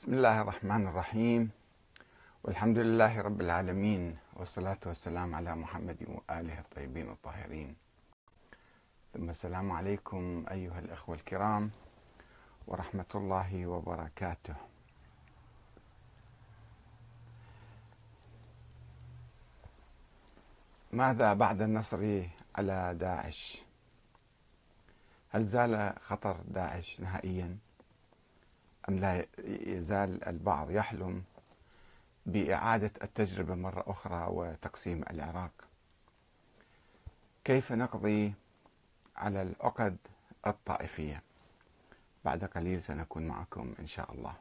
بسم الله الرحمن الرحيم. والحمد لله رب العالمين والصلاة والسلام على محمد وآله الطيبين الطاهرين. ثم السلام عليكم أيها الأخوة الكرام ورحمة الله وبركاته. ماذا بعد النصر على داعش؟ هل زال خطر داعش نهائيا؟ أم لا يزال البعض يحلم بإعادة التجربة مرة أخرى وتقسيم العراق. كيف نقضي على العقد الطائفية؟ بعد قليل سنكون معكم إن شاء الله.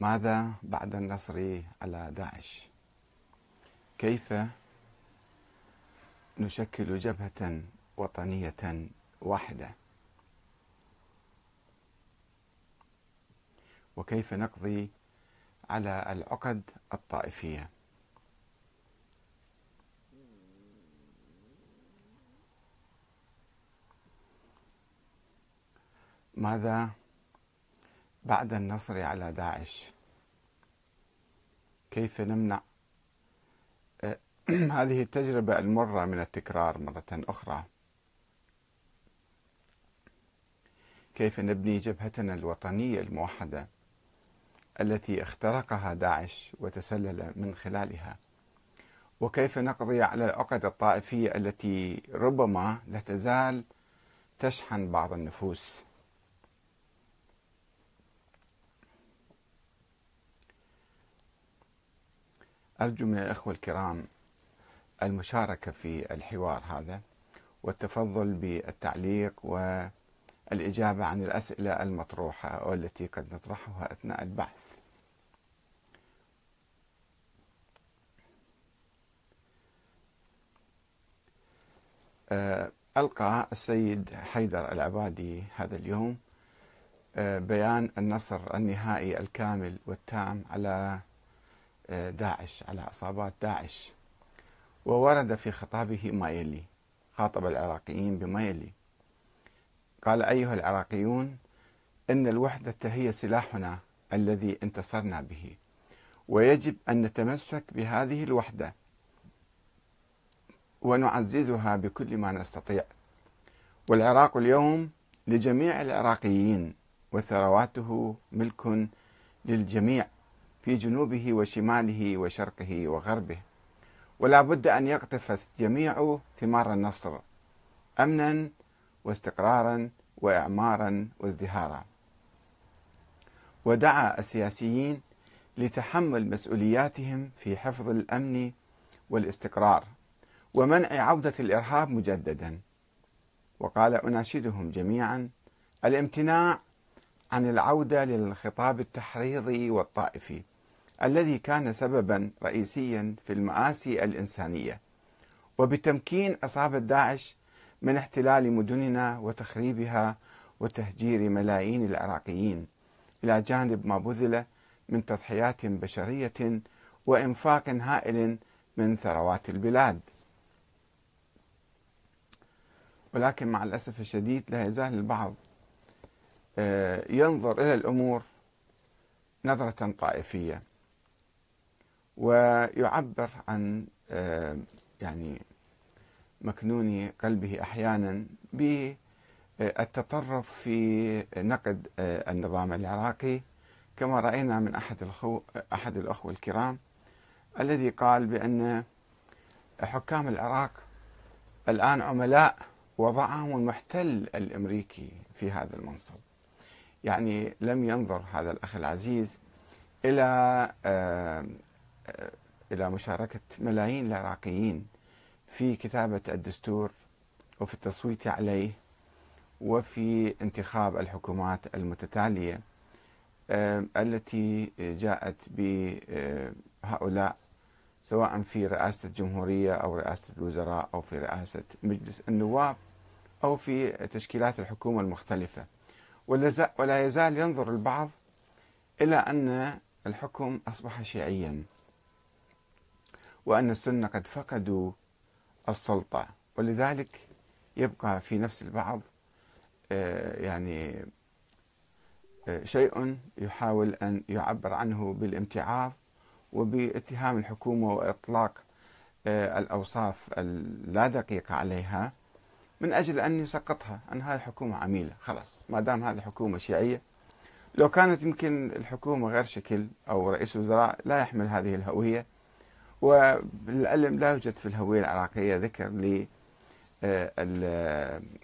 ماذا بعد النصر على داعش؟ كيف نشكل جبهة وطنية واحدة. وكيف نقضي على العقد الطائفية؟ ماذا بعد النصر على داعش؟ كيف نمنع هذه التجربة المرة من التكرار مرة أخرى؟ كيف نبني جبهتنا الوطنية الموحدة التي اخترقها داعش وتسلل من خلالها؟ وكيف نقضي على العقد الطائفية التي ربما لا تزال تشحن بعض النفوس؟ أرجو من الأخوة الكرام المشاركة في الحوار هذا والتفضل بالتعليق والإجابة عن الأسئلة المطروحة والتي قد نطرحها أثناء البحث. ألقى السيد حيدر العبادي هذا اليوم بيان النصر النهائي الكامل والتام على داعش على عصابات داعش. وورد في خطابه ما يلي خاطب العراقيين بما يلي. قال أيها العراقيون إن الوحدة هي سلاحنا الذي انتصرنا به ويجب أن نتمسك بهذه الوحدة ونعززها بكل ما نستطيع. والعراق اليوم لجميع العراقيين وثرواته ملك للجميع في جنوبه وشماله وشرقه وغربه. ولا بد أن يقطف جميع ثمار النصر أمنا واستقرارا وإعمارا وازدهارا. ودعا السياسيين لتحمل مسؤولياتهم في حفظ الأمن والاستقرار ومنع عودة الإرهاب مجددا. وقال أناشدهم جميعا الامتناع عن العودة للخطاب التحريضي والطائفي الذي كان سببا رئيسيا في المآسي الإنسانية وبتمكين عصابة داعش من احتلال مدننا وتخريبها وتهجير ملايين العراقيين إلى جانب ما بذل من تضحيات بشرية وإنفاق هائل من ثروات البلاد. ولكن مع الأسف الشديد لا يزال البعض ينظر إلى الأمور نظرة طائفية ويعبر عن يعني مكنون قلبه أحيانا بالتطرف في نقد النظام العراقي. كما رأينا من أحد الخو أحد الأخوة الكرام الذي قال بأن حكام العراق الآن عملاء وضعهم المحتل الأمريكي في هذا المنصب. يعني لم ينظر هذا الأخ العزيز إلى إلى مشاركة ملايين العراقيين. في كتابة الدستور وفي التصويت عليه وفي انتخاب الحكومات المتتالية التي جاءت بهؤلاء سواء في رئاسة الجمهورية أو رئاسة الوزراء أو في رئاسة مجلس النواب أو في تشكيلات الحكومة المختلفة. ولا يزال ينظر البعض إلى أن الحكم أصبح شيعيا وأن السنة قد فقدوا السلطة. ولذلك يبقى في نفس البعض يعني شيء يحاول أن يعبر عنه بالامتعاض وباتهام الحكومة وإطلاق الأوصاف اللا دقيقة عليها من أجل أن يسقطها أن هذه حكومة عميلة. خلاص ما دام هذه حكومة شيعية لو كانت يمكن الحكومة غير شكل أو رئيس وزراء لا يحمل هذه الهوية وبالعلم لا يوجد في الهوية العراقية ذكر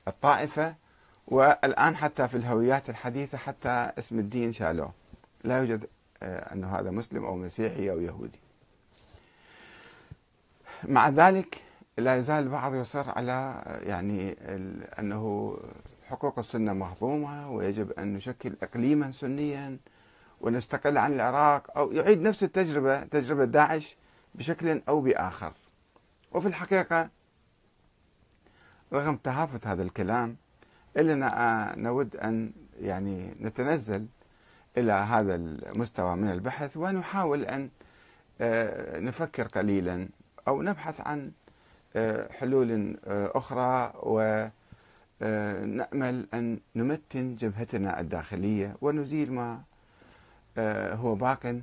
للطائفة آه، والآن حتى في الهويات الحديثة حتى اسم الدين شالوه. لا يوجد آه، أنه هذا مسلم أو مسيحي أو يهودي. مع ذلك لا يزال البعض يصر على يعني أنه حقوق السنة مهضومة ويجب أن نشكل إقليما سنيا ونستقل عن العراق أو يعيد نفس التجربة تجربة داعش بشكل أو بآخر. وفي الحقيقة رغم تهافت هذا الكلام إلا نود أن يعني نتنزل إلى هذا المستوى من البحث ونحاول أن آه، نفكر قليلا أو نبحث عن آه، حلول آه، أخرى ونأمل أن نمتن جبهتنا الداخلية ونزيل ما هو باق.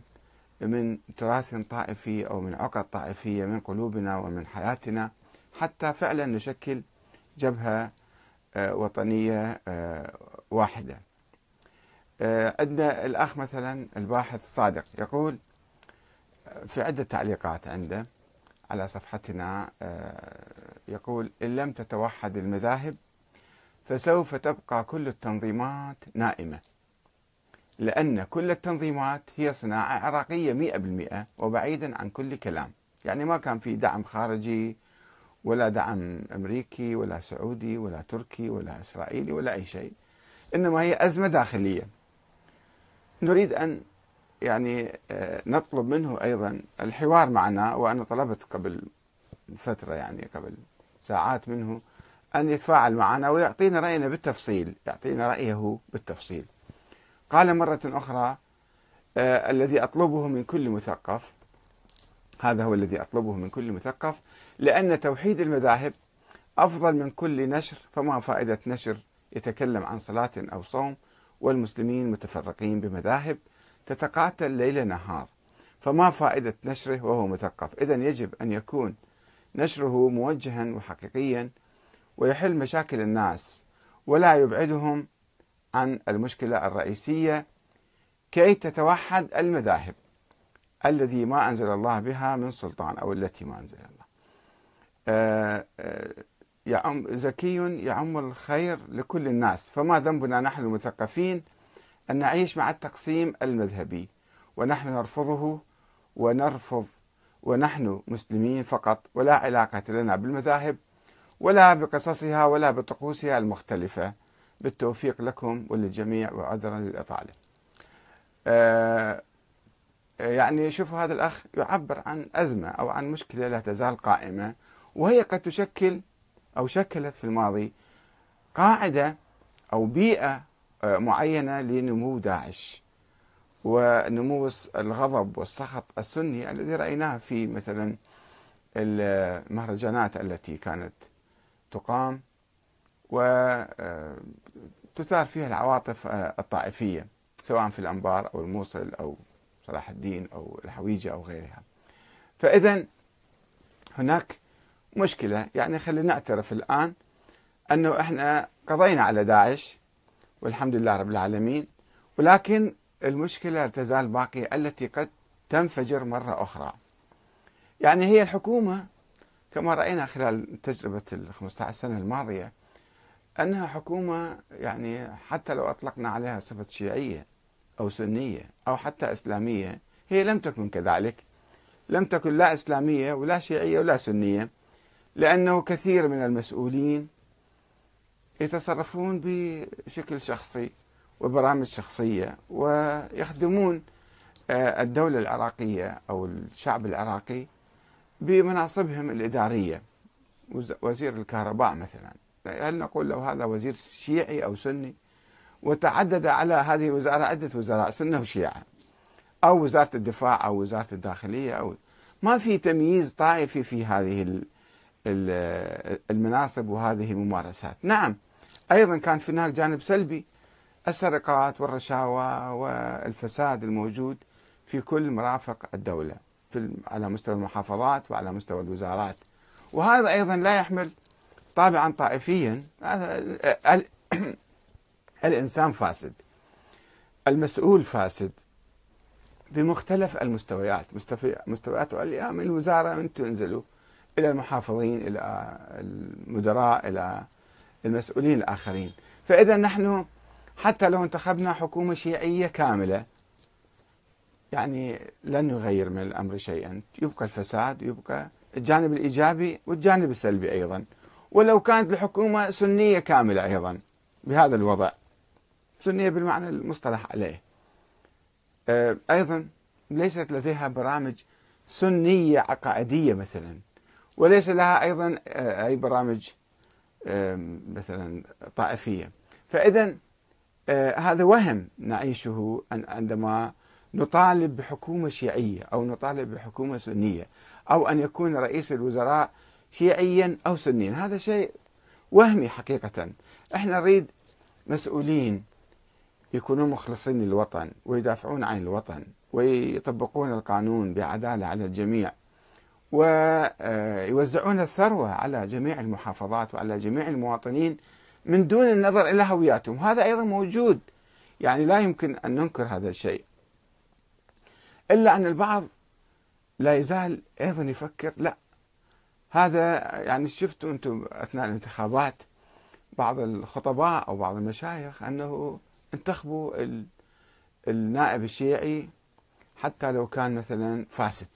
من تراث طائفي أو من عقد طائفية من قلوبنا ومن حياتنا حتى فعلا نشكل جبهة آه، وطنية آه، واحدة. آه، عندنا الأخ مثلا الباحث صادق يقول في عدة تعليقات عنده على صفحتنا يقول إن لم تتوحد المذاهب فسوف تبقى كل التنظيمات نائمة. لأن كل التنظيمات هي صناعة عراقية مئة بالمئة وبعيدا عن كل كلام. يعني ما كان في دعم خارجي ولا دعم أمريكي ولا سعودي ولا تركي ولا إسرائيلي ولا أي شيء. إنما هي أزمة داخلية. نريد أن يعني آه، نطلب منه أيضا الحوار معنا وأنا طلبت قبل فترة يعني قبل ساعات منه أن يتفاعل معنا ويعطينا رأينا بالتفصيل. يعطينا رأيه بالتفصيل. قال مرة أخرى آه الذي أطلبه من كل مثقف هذا هو الذي أطلبه من كل مثقف لأن توحيد المذاهب أفضل من كل نشر فما فائدة نشر يتكلم عن صلاة أو صوم والمسلمين متفرقين بمذاهب تتقاتل ليل نهار. فما فائدة نشره وهو مثقف؟ إذا يجب أن يكون نشره موجها وحقيقيا ويحل مشاكل الناس ولا يبعدهم عن المشكلة الرئيسية كي تتوحد المذاهب الذي ما أنزل الله بها من سلطان أو التي ما أنزل الله. آه، آه، يعم زكي يعم الخير لكل الناس. فما ذنبنا نحن المثقفين أن نعيش مع التقسيم المذهبي ونحن نرفضه ونرفض ونحن مسلمين فقط ولا علاقة لنا بالمذاهب ولا بقصصها ولا بطقوسها المختلفة. بالتوفيق لكم وللجميع وعذرا للإطالة. آه، يعني شوفوا هذا الأخ يعبر عن أزمة أو عن مشكلة لا تزال قائمة وهي قد تشكل أو شكلت في الماضي قاعدة أو بيئة آه، معينة لنمو داعش ونمو الغضب والسخط السني الذي رأيناه في مثلا المهرجانات التي كانت تقام وتثار فيها العواطف الطائفية سواء في الأنبار أو الموصل أو صلاح الدين أو الحويجة أو غيرها. فإذا هناك مشكلة. يعني خلينا نعترف الآن أنه إحنا قضينا على داعش والحمد لله رب العالمين ولكن المشكلة لا تزال باقية التي قد تنفجر مرة أخرى. يعني هي الحكومة كما رأينا خلال تجربة ال 15 سنة الماضية أنها حكومة يعني حتى لو أطلقنا عليها صفة شيعية أو سنية أو حتى إسلامية هي لم تكن كذلك. لم تكن لا إسلامية ولا شيعية ولا سنية لأنه كثير من المسؤولين يتصرفون بشكل شخصي وبرامج شخصية ويخدمون آه، الدولة العراقية أو الشعب العراقي بمناصبهم الإدارية وزير الكهرباء مثلا. هل نقول له هذا وزير شيعي أو سني وتعدد على هذه الوزارة عدة وزراء سنة وشيعة أو وزارة الدفاع أو وزارة الداخلية أو ما في تمييز طائفي في هذه المناصب وهذه الممارسات. نعم أيضا كان في هناك جانب سلبي السرقات والرشاوى والفساد الموجود في كل مرافق الدولة في على مستوى المحافظات وعلى مستوى الوزارات. وهذا أيضا لا يحمل طابعا طائفيا الإنسان فاسد المسؤول فاسد بمختلف المستويات مستويات عليا من الوزارة من تنزلوا إلى المحافظين إلى المدراء إلى المسؤولين الآخرين. فإذا نحن حتى لو انتخبنا حكومة شيعية كاملة يعني لن يغير من الأمر شيئا. يبقى الفساد يبقى الجانب الإيجابي والجانب السلبي أيضا. ولو كانت الحكومة سنية كاملة أيضا بهذا الوضع. سنية بالمعنى المصطلح عليه. آه، أيضا ليست لديها برامج سنية عقائدية مثلا وليس لها أيضا آه، أي برامج مثلا طائفية. فإذا آه، هذا وهم نعيشه عندما نطالب بحكومة شيعية أو نطالب بحكومة سنية أو أن يكون رئيس الوزراء شيعيا أو سنيا. هذا شيء وهمي حقيقة. إحنا نريد مسؤولين يكونون مخلصين للوطن ويدافعون عن الوطن ويطبقون القانون بعدالة على الجميع ويوزعون الثروة على جميع المحافظات وعلى جميع المواطنين من دون النظر إلى هوياتهم. هذا أيضا موجود. يعني لا يمكن أن ننكر هذا الشيء. إلا أن البعض لا يزال أيضا يفكر لا هذا يعني شفتوا أنتم أثناء الانتخابات بعض الخطباء أو بعض المشايخ أنه انتخبوا النائب الشيعي حتى لو كان مثلا فاسد.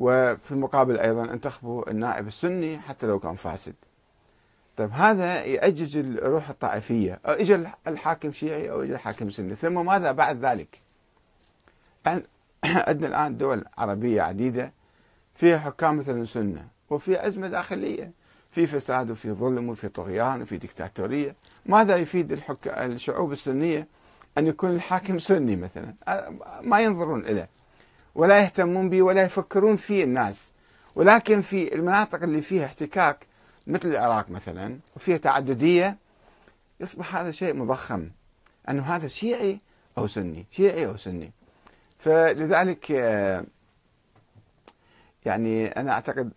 وفي المقابل أيضا انتخبوا النائب السني حتى لو كان فاسد. طيب هذا يأجج الروح الطائفية أو إجا الحاكم شيعي أو إجا الحاكم سني. ثم ماذا بعد ذلك؟ عندنا الآن دول عربية عديدة فيها حكام مثلا سنة وفي أزمة داخلية في فساد وفي ظلم وفي طغيان وفي ديكتاتورية. ماذا يفيد الحك... الشعوب السنية أن يكون الحاكم سني مثلا؟ ما ينظرون إليه ولا يهتمون به ولا يفكرون فيه الناس. ولكن في المناطق اللي فيها احتكاك مثل العراق مثلا وفيها تعددية يصبح هذا شيء مضخم. أنه هذا شيعي أو سني؟ شيعي أو سني. فلذلك يعني أنا أعتقد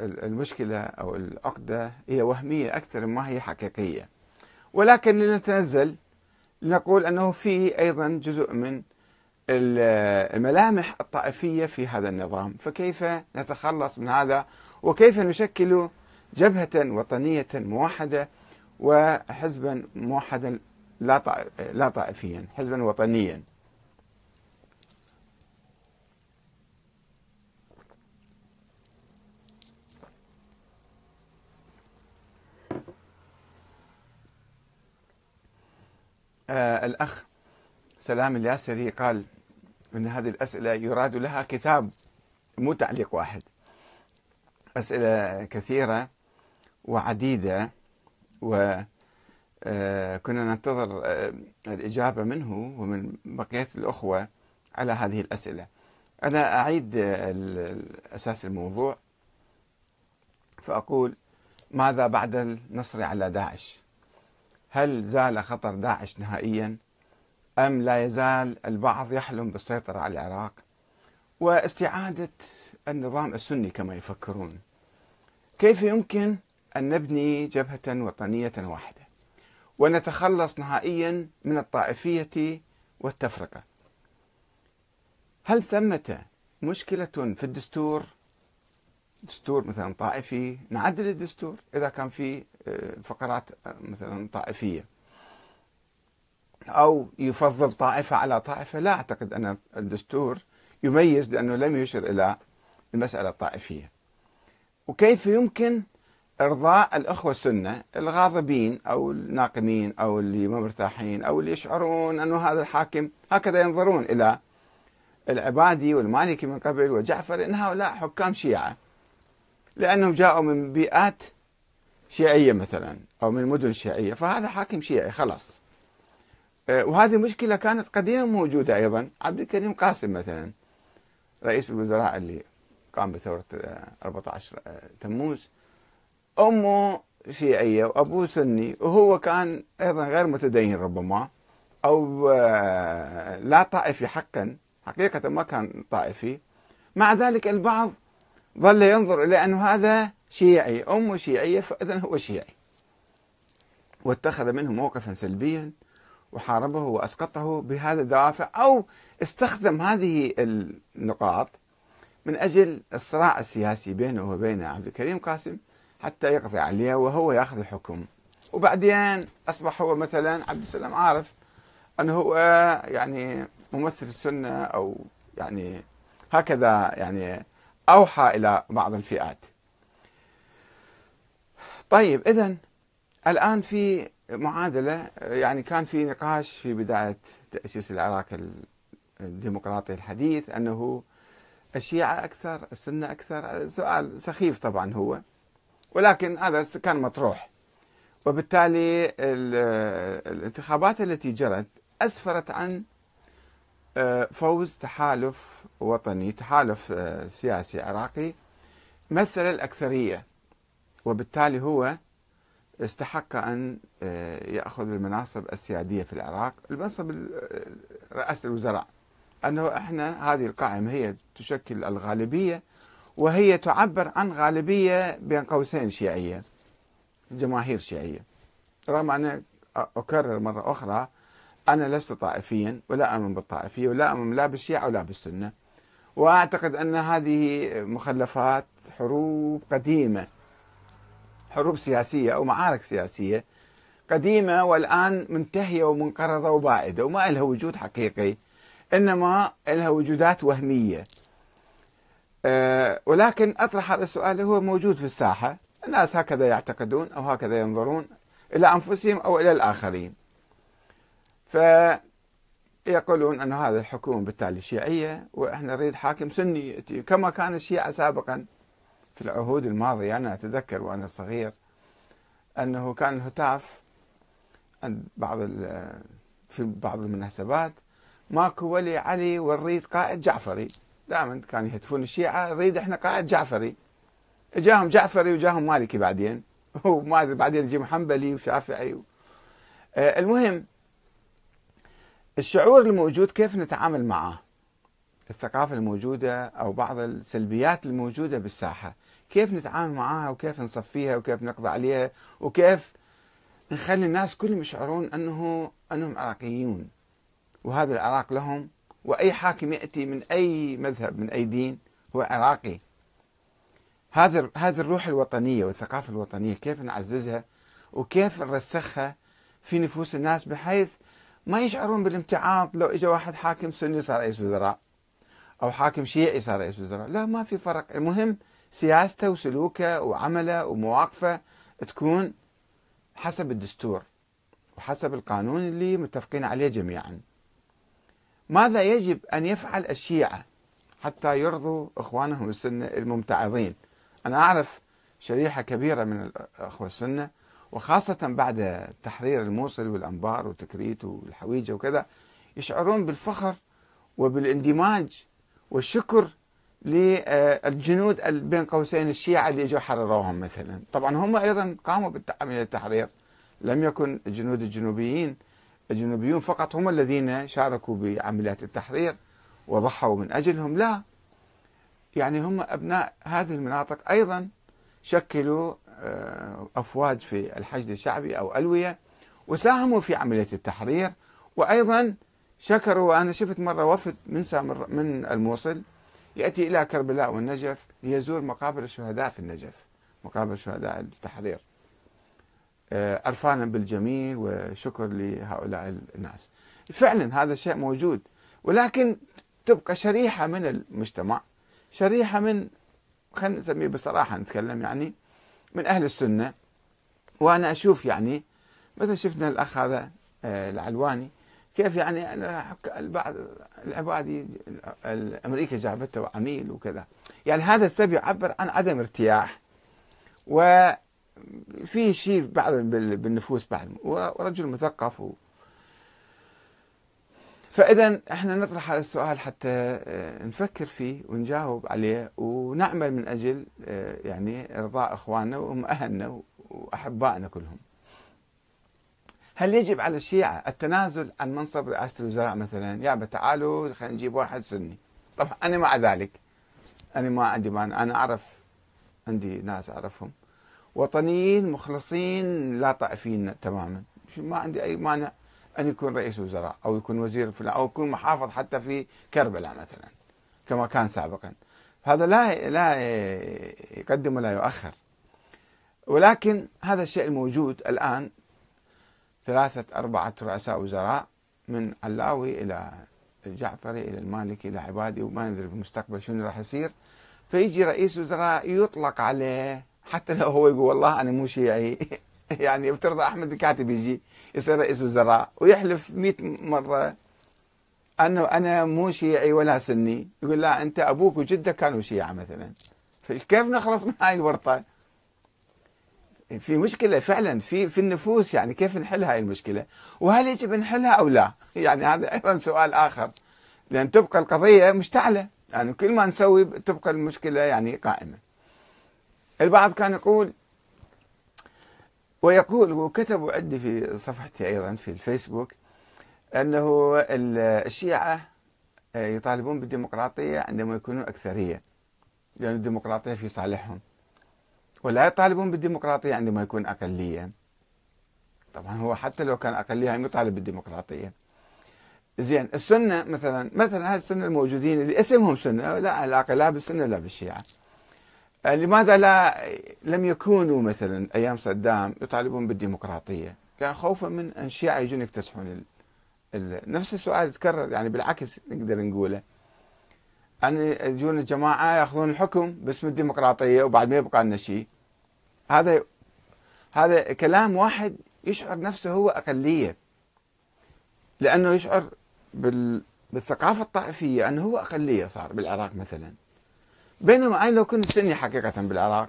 المشكلة أو العقدة هي وهمية أكثر مما هي حقيقية. ولكن لنتنزل لنقول أنه في أيضا جزء من الملامح الطائفية في هذا النظام. فكيف نتخلص من هذا؟ وكيف نشكل جبهة وطنية موحدة وحزبا موحدا لا طائفيا حزبا وطنيا؟ آه الأخ سلام الياسري قال أن هذه الأسئلة يراد لها كتاب مو تعليق واحد. أسئلة كثيرة وعديدة وكنا آه، ننتظر آه، الإجابة منه ومن بقية الأخوة على هذه الأسئلة. أنا أعيد أساس الموضوع فأقول ماذا بعد النصر على داعش؟ هل زال خطر داعش نهائيا؟ أم لا يزال البعض يحلم بالسيطرة على العراق؟ واستعادة النظام السني كما يفكرون. كيف يمكن أن نبني جبهة وطنية واحدة ونتخلص نهائيا من الطائفية والتفرقة؟ هل ثمة مشكلة في الدستور؟ دستور مثلا طائفي نعدل الدستور إذا كان في آه، فقرات آه، مثلا طائفية. أو يفضل طائفة على طائفة لا أعتقد أن الدستور يميز لأنه لم يشر إلى المسألة الطائفية. وكيف يمكن إرضاء الأخوة السنة الغاضبين أو الناقمين أو اللي ما مرتاحين أو اللي يشعرون أنه هذا الحاكم هكذا ينظرون إلى العبادي والمالكي من قبل وجعفر إن هؤلاء حكام شيعة. لأنهم جاءوا من بيئات شيعية مثلا أو من مدن شيعية فهذا حاكم شيعي خلاص. آه، وهذه مشكلة كانت قديما موجودة أيضا. عبد الكريم قاسم مثلا رئيس الوزراء اللي قام بثورة 14 آه، آه، تموز. أمه شيعية وأبوه سني وهو كان أيضا غير متدين ربما أو لا طائفي حقا حقيقة ما كان طائفي. مع ذلك البعض ظل ينظر إلى أنه هذا شيعي أمه شيعية فإذا هو شيعي. واتخذ منه موقفا سلبيا وحاربه وأسقطه بهذا الدوافع أو استخدم هذه النقاط من أجل الصراع السياسي بينه وبين عبد الكريم قاسم حتى يقضي عليه وهو يأخذ الحكم. وبعدين أصبح هو مثلا عبد السلام عارف أنه هو يعني ممثل السنة أو يعني هكذا يعني أوحى إلى بعض الفئات. طيب إذا الآن في معادلة يعني كان في نقاش في بداية تأسيس العراق الديمقراطي الحديث أنه الشيعة أكثر السنة أكثر. سؤال سخيف طبعا هو ولكن هذا كان مطروح. وبالتالي الانتخابات التي جرت أسفرت عن آه، فوز تحالف وطني تحالف آه، سياسي عراقي مثل الأكثرية وبالتالي هو استحق أن آه، يأخذ المناصب السيادية في العراق المنصب رئاسة الوزراء. أنه إحنا هذه القائمة هي تشكل الغالبية وهي تعبر عن غالبية بين قوسين شيعية جماهير شيعية. رغم أن أكرر مرة أخرى أنا لست طائفيا ولا أؤمن بالطائفية ولا أؤمن لا بالشيعة ولا بالسنة. وأعتقد أن هذه مخلفات حروب قديمة حروب سياسية أو معارك سياسية قديمة والآن منتهية ومنقرضة وبائدة وما لها وجود حقيقي إنما لها وجودات وهمية. أه ولكن أطرح هذا السؤال هو موجود في الساحة. الناس هكذا يعتقدون أو هكذا ينظرون إلى أنفسهم أو إلى الآخرين. فيقولون أن هذا الحكومة بالتالي شيعية وإحنا نريد حاكم سني كما كان الشيعة سابقا في العهود الماضية أنا أتذكر وأنا صغير أنه كان الهتاف عند بعض في بعض المناسبات ماكو ولي علي ونريد قائد جعفري. دائما كانوا يهتفون الشيعة نريد إحنا قائد جعفري. جاهم جعفري وجاهم مالكي بعدين. وما بعدين يجي حنبلي وشافعي آه، المهم الشعور الموجود كيف نتعامل معه؟ الثقافة الموجودة أو بعض السلبيات الموجودة بالساحة. كيف نتعامل معها وكيف نصفيها وكيف نقضي عليها وكيف نخلي الناس كلهم يشعرون أنه أنهم عراقيون؟ وهذا العراق لهم وأي حاكم يأتي من أي مذهب من أي دين هو عراقي. هذا هذه الروح الوطنية والثقافة الوطنية كيف نعززها وكيف نرسخها في نفوس الناس بحيث ما يشعرون بالامتعاض لو اجى واحد حاكم سني صار رئيس وزراء أو حاكم شيعي صار رئيس وزراء. لا ما في فرق. المهم سياسته وسلوكه وعمله ومواقفه تكون حسب الدستور وحسب القانون اللي متفقين عليه جميعا. ماذا يجب أن يفعل الشيعة حتى يرضوا إخوانهم السنة الممتعضين؟ أنا أعرف شريحة كبيرة من الأخوة السنة وخاصة بعد تحرير الموصل والأنبار وتكريت والحويجة وكذا يشعرون بالفخر وبالاندماج والشكر للجنود بين قوسين الشيعة اللي إجوا حرروهم مثلا. طبعا هم أيضا قاموا بعملية التحرير لم يكن الجنود الجنوبيين الجنوبيون فقط هم الذين شاركوا بعمليات التحرير وضحوا من أجلهم لا. يعني هم أبناء هذه المناطق أيضا شكلوا أفواج في الحشد الشعبي أو ألوية وساهموا في عملية التحرير وأيضا شكروا وأنا شفت مرة وفد من من الموصل يأتي إلى كربلاء والنجف ليزور مقابر الشهداء في النجف مقابر شهداء التحرير. عرفانا آه، بالجميل وشكر لهؤلاء الناس. فعلا هذا الشيء موجود ولكن تبقى شريحة من المجتمع شريحة من خلينا نسميه بصراحة نتكلم يعني من أهل السنة وأنا أشوف يعني مثل شفنا الأخ هذا آه، العلواني كيف يعني بعض العبادي الأمريكا جابته عميل وكذا. يعني هذا السبب يعبر عن عدم ارتياح وفي شيء بعض بالنفوس بعد ورجل مثقف و فإذا إحنا نطرح هذا السؤال حتى آه، نفكر فيه ونجاوب عليه ونعمل من أجل آه، يعني إرضاء إخواننا وهم أهلنا وأحبائنا كلهم. هل يجب على الشيعة التنازل عن منصب رئاسة الوزراء مثلا؟ يا تعالوا خلينا نجيب واحد سني. طبعا أنا مع ذلك. أنا ما عندي مانع. أنا أعرف عندي ناس أعرفهم. وطنيين مخلصين لا طائفيين تماما. ما عندي أي مانع. أن يكون رئيس وزراء أو يكون وزير فلان أو يكون محافظ حتى في كربلاء مثلا كما كان سابقا. هذا لا لا يقدم ولا يؤخر. ولكن هذا الشيء الموجود الآن ثلاثة أربعة رؤساء وزراء من علاوي إلى الجعفري إلى المالكي إلى عبادي وما ندري في المستقبل شنو راح يصير. فيجي رئيس وزراء يطلق عليه حتى لو هو يقول والله أنا مو شيعي. يعني افترض أحمد الكاتب يجي يصير رئيس وزراء ويحلف مئة مرة أنه أنا مو شيعي ولا سني يقول لا أنت أبوك وجدك كانوا شيعة مثلا فكيف نخلص من هاي الورطة في مشكلة فعلا في في النفوس يعني كيف نحل هاي المشكلة؟ وهل يجب نحلها أو لا؟ يعني هذا أيضا سؤال آخر لأن تبقى القضية مشتعلة يعني كل ما نسوي تبقى المشكلة يعني قائمة. البعض كان يقول ويقول وكتبوا عندي في صفحتي أيضا في الفيسبوك أنه الشيعة يطالبون بالديمقراطية عندما يكونون أكثرية لأن الديمقراطية في صالحهم. ولا يطالبون بالديمقراطية عندما يكون أقلية طبعا هو حتى لو كان أقلية يطالب بالديمقراطية. زين السنة مثلا مثلا هذه السنة الموجودين اللي اسمهم سنة لا علاقة لا بالسنة ولا بالشيعة. لماذا لا لم يكونوا مثلا أيام صدام يطالبون بالديمقراطية؟ كان خوفا من أن الشيعة يجون يكتسحون ال... ال... نفس السؤال يتكرر يعني بالعكس نقدر نقوله. أن يجون الجماعة يأخذون الحكم باسم الديمقراطية وبعد ما يبقى لنا شيء. هذا هذا كلام واحد يشعر نفسه هو أقلية. لأنه يشعر بال بالثقافة الطائفية أنه هو أقلية صار بالعراق مثلا. بينما أنا لو كنت سني حقيقة بالعراق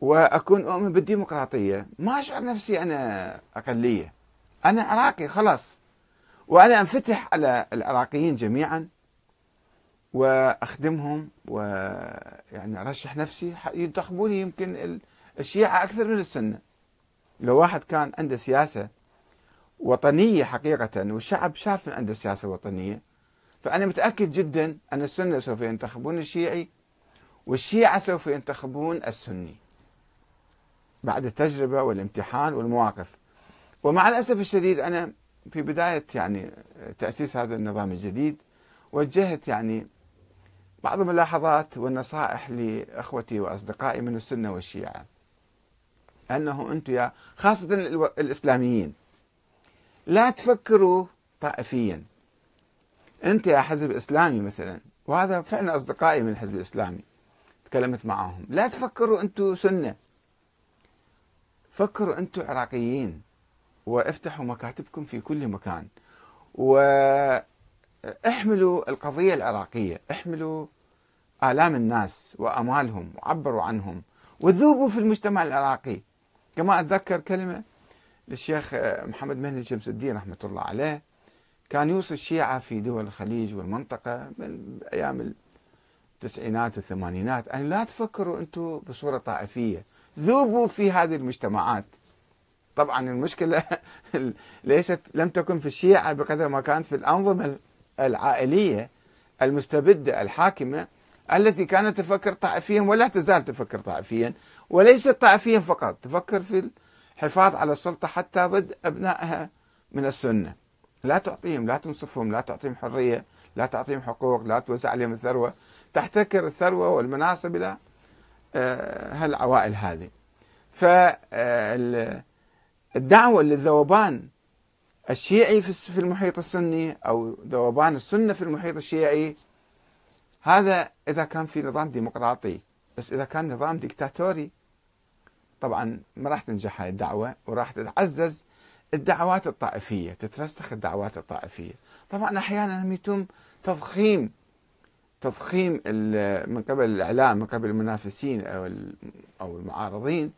وأكون أؤمن بالديمقراطية ما أشعر نفسي أنا أقلية. أنا عراقي خلاص. وأنا أنفتح على العراقيين جميعا وأخدمهم ويعني أرشح نفسي. ينتخبوني يمكن الشيعة أكثر من السنة. لو واحد كان عنده سياسة وطنية حقيقة والشعب شاف من عنده سياسة وطنية فأنا متأكد جدا أن السنة سوف ينتخبون الشيعي والشيعة سوف ينتخبون السني بعد التجربة والامتحان والمواقف. ومع الأسف الشديد أنا في بداية يعني تأسيس هذا النظام الجديد وجهت يعني بعض الملاحظات والنصائح لإخوتي وأصدقائي من السنة والشيعة. أنه أنتم يا خاصة الإسلاميين لا تفكروا طائفيا. أنت يا حزب إسلامي مثلا وهذا فعلا أصدقائي من الحزب الإسلامي تكلمت معهم لا تفكروا أنتم سنة. فكروا أنتم عراقيين وافتحوا مكاتبكم في كل مكان و احملوا القضية العراقية احملوا آلام الناس وأمالهم وعبروا عنهم وذوبوا في المجتمع العراقي. كما أتذكر كلمة للشيخ محمد مهدي شمس الدين رحمة الله عليه كان يوصي الشيعة في دول الخليج والمنطقة من أيام التسعينات والثمانينات. أن لا تفكروا أنتم بصورة طائفية ذوبوا في هذه المجتمعات. طبعا المشكلة ليست لم تكن في الشيعة بقدر ما كانت في الأنظمة العائلية المستبدة الحاكمة التي كانت تفكر طائفيا ولا تزال تفكر طائفيا وليست طائفيا فقط. تفكر في الحفاظ على السلطة حتى ضد أبنائها من السنة. لا تعطيهم لا تنصفهم لا تعطيهم حرية لا تعطيهم حقوق لا توزع عليهم الثروة. تحتكر الثروة والمناصب إلى آه، هالعوائل هذه. فالدعوة للذوبان الشيعي في المحيط السني أو ذوبان السنة في المحيط الشيعي هذا إذا كان في نظام ديمقراطي بس إذا كان نظام ديكتاتوري طبعا ما راح تنجح هاي الدعوة وراح تتعزز الدعوات الطائفية تترسخ الدعوات الطائفية. طبعا أحيانا يتم تضخيم تضخيم من قبل الإعلام من قبل المنافسين أو أو المعارضين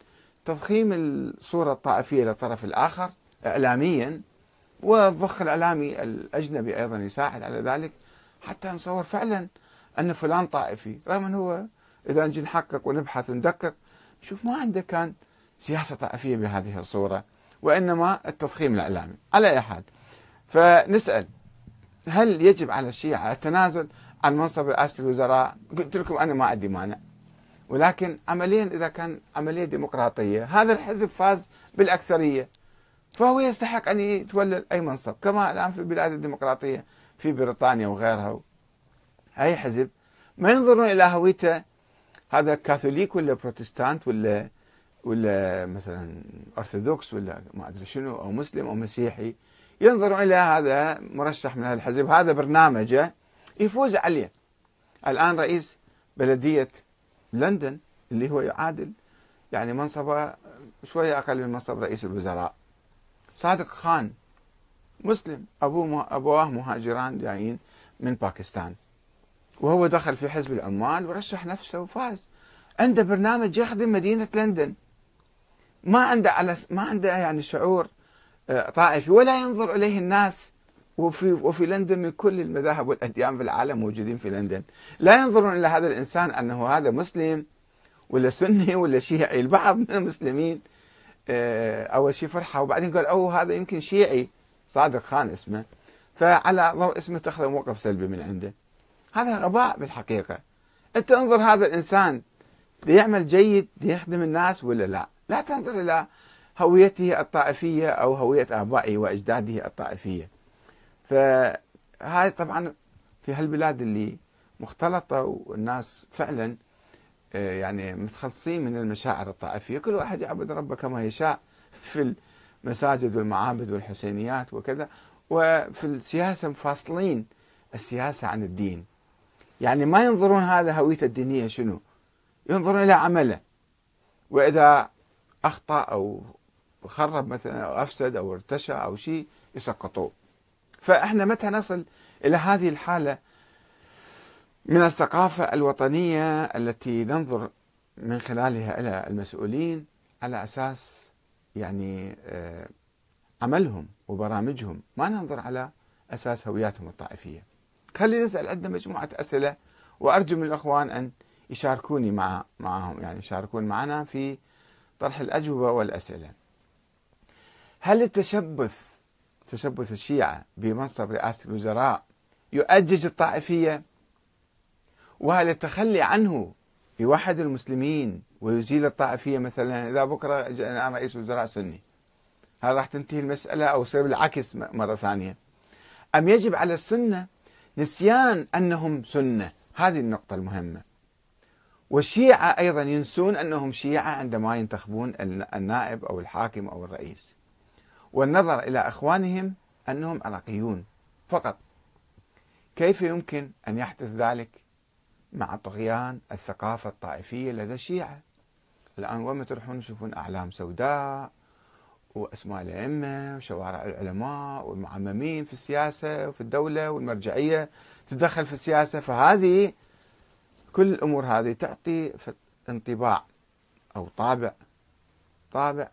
تضخيم الصورة الطائفية للطرف الآخر اعلاميا والضخ الإعلامي الأجنبي أيضا يساعد على ذلك حتى نصور فعلا أن فلان طائفي رغم أنه هو إذا نجي نحقق ونبحث وندقق شوف ما عنده كان سياسة طائفية بهذه الصورة. وإنما التضخيم الإعلامي. على أي حال فنسأل هل يجب على الشيعة التنازل عن منصب رئاسة الوزراء؟ قلت لكم أنا ما عندي مانع. ولكن عمليا إذا كان عملية ديمقراطية هذا الحزب فاز بالأكثرية فهو يستحق أن يتولى أي منصب. كما الآن في البلاد الديمقراطية في بريطانيا وغيرها. أي حزب؟ ما ينظرون إلى هويته؟ هذا كاثوليك ولا بروتستانت ولا ولا مثلا أرثوذكس ولا ما أدري شنو أو مسلم أو مسيحي ينظرون إلى هذا مرشح من الحزب. هذا برنامجه يفوز عليه. الآن رئيس بلدية لندن اللي هو يعادل يعني منصبه شوية أقل من منصب رئيس الوزراء. صادق خان مسلم ابوه أبواه مهاجران جايين من باكستان. وهو دخل في حزب العمال ورشح نفسه وفاز. عنده برنامج يخدم مدينة لندن. ما عنده على ما عنده يعني شعور آه، طائفي ولا ينظر إليه الناس. وفي وفي لندن من كل المذاهب والأديان في العالم موجودين في لندن. لا ينظرون إلى هذا الإنسان أنه هذا مسلم ولا سني ولا شيعي. البعض من المسلمين آه، أول شيء فرحة وبعدين قال أوه هذا يمكن شيعي صادق خان اسمه. فعلى ضوء اسمه اتخذ موقف سلبي من عنده. هذا غباء بالحقيقة. أنت انظر هذا الإنسان ليعمل جيد ليخدم الناس ولا لا؟ لا تنظر إلى هويته الطائفية أو هوية آبائه وأجداده الطائفية. فهذه طبعا في هالبلاد اللي مختلطة والناس فعلا آه، يعني متخلصين من المشاعر الطائفية. كل واحد يعبد ربه كما يشاء في المساجد والمعابد والحسينيات وكذا وفي السياسة مفاصلين السياسة عن الدين. يعني ما ينظرون هذا هويته الدينية شنو؟ ينظرون إلى عمله. وإذا أخطأ أو خرب مثلا أو أفسد أو ارتشى أو شيء يسقطوه. فإحنا متى نصل إلى هذه الحالة من الثقافة الوطنية التي ننظر من خلالها إلى المسؤولين على أساس يعني آه، عملهم وبرامجهم ما ننظر على أساس هوياتهم الطائفية. خلينا نسأل عندنا مجموعة أسئلة وأرجو من الأخوان أن يشاركوني مع معهم يعني يشاركون معنا في طرح الأجوبة والأسئلة. هل التشبث تشبث الشيعة بمنصب رئاسة الوزراء يؤجج الطائفية؟ وهل التخلي عنه يوحد المسلمين ويزيل الطائفية مثلا إذا بكرة أنا رئيس وزراء سني؟ هل راح تنتهي المسألة أو يصير بالعكس مرة ثانية؟ أم يجب على السنة نسيان أنهم سنة؟ هذه النقطة المهمة. والشيعة أيضا ينسون أنهم شيعة عندما ينتخبون النائب أو الحاكم أو الرئيس. والنظر إلى أخوانهم أنهم عراقيون فقط. كيف يمكن أن يحدث ذلك؟ مع طغيان الثقافة الطائفية لدى الشيعة. الآن وين تروحون تشوفون أعلام سوداء وأسماء الأئمة وشوارع العلماء والمعممين في السياسة وفي الدولة والمرجعية تدخل في السياسة. فهذه كل الأمور هذه تعطي انطباع أو طابع طابع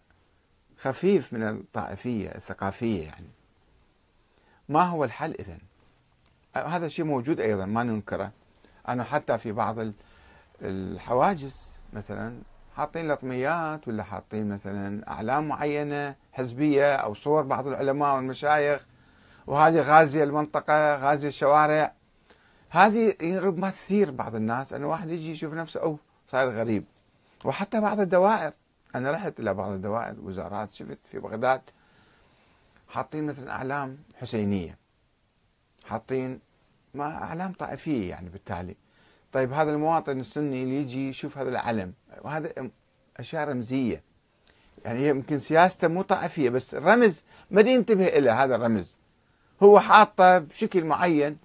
خفيف من الطائفية الثقافية يعني. ما هو الحل إذن؟ هذا الشيء موجود أيضا ما ننكره. أنا حتى في بعض الحواجز مثلا حاطين لطميات ولا حاطين مثلا أعلام معينة حزبية أو صور بعض العلماء والمشايخ وهذه غازية المنطقة غازية الشوارع. هذه ربما تثير بعض الناس أن واحد يجي يشوف نفسه أوه صاير غريب. وحتى بعض الدوائر أنا رحت إلى بعض الدوائر وزارات شفت في بغداد حاطين مثلا أعلام حسينية. حاطين ما أعلام طائفية يعني بالتالي. طيب هذا المواطن السني اللي يجي يشوف هذا العلم وهذا أشياء رمزية. يعني يمكن سياسته مو طائفية بس رمز ما ينتبه إلى هذا الرمز. هو حاطه بشكل معين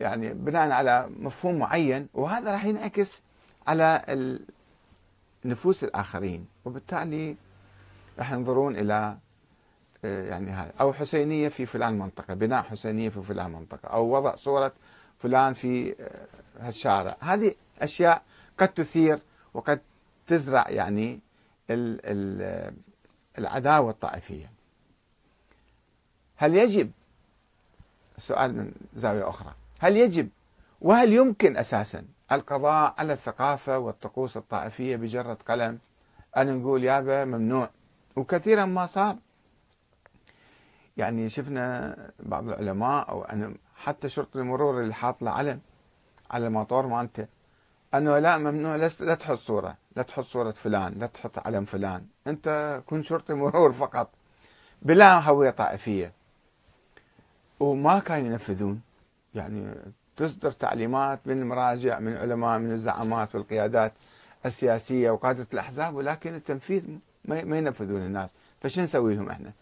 يعني بناء على مفهوم معين وهذا راح ينعكس على نفوس الآخرين. وبالتالي راح ينظرون إلى آه، يعني هذا. أو حسينية في فلان منطقة بناء حسينية في فلان منطقة أو وضع صورة فلان في آه، هالشارع. هذه أشياء قد تثير وقد تزرع يعني العداوة الطائفية. هل يجب؟ سؤال من زاوية أخرى. هل يجب وهل يمكن أساسا القضاء على الثقافة والطقوس الطائفية بجرة قلم؟ أن نقول يابا ممنوع. وكثيرا ما صار. يعني شفنا بعض العلماء أو أنا حتى شرطة المرور اللي حاط له علم على الموتور مالته. أنه لا ممنوع. لا تحط صورة. لا تحط صورة فلان. لا تحط علم فلان. أنت كن شرطي مرور فقط. بلا هوية طائفية. وما كانوا ينفذون. يعني تصدر تعليمات من المراجع من العلماء من الزعامات والقيادات السياسية وقادة الأحزاب ولكن التنفيذ ما ينفذون الناس فشو نسوي لهم إحنا؟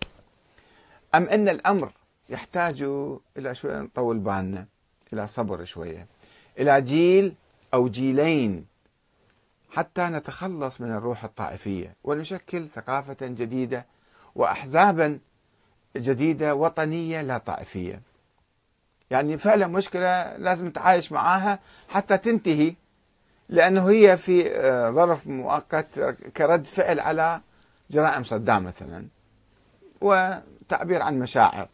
أم إن الأمر يحتاج إلى شوية نطول بالنا إلى صبر شوية إلى جيل أو جيلين حتى نتخلص من الروح الطائفية ونشكل ثقافة جديدة واحزابا جديدة وطنية لا طائفية. يعني فعلا مشكلة لازم نتعايش معاها حتى تنتهي لأنه هي في آه، ظرف مؤقت كرد فعل على جرائم صدام مثلا وتعبير عن مشاعر.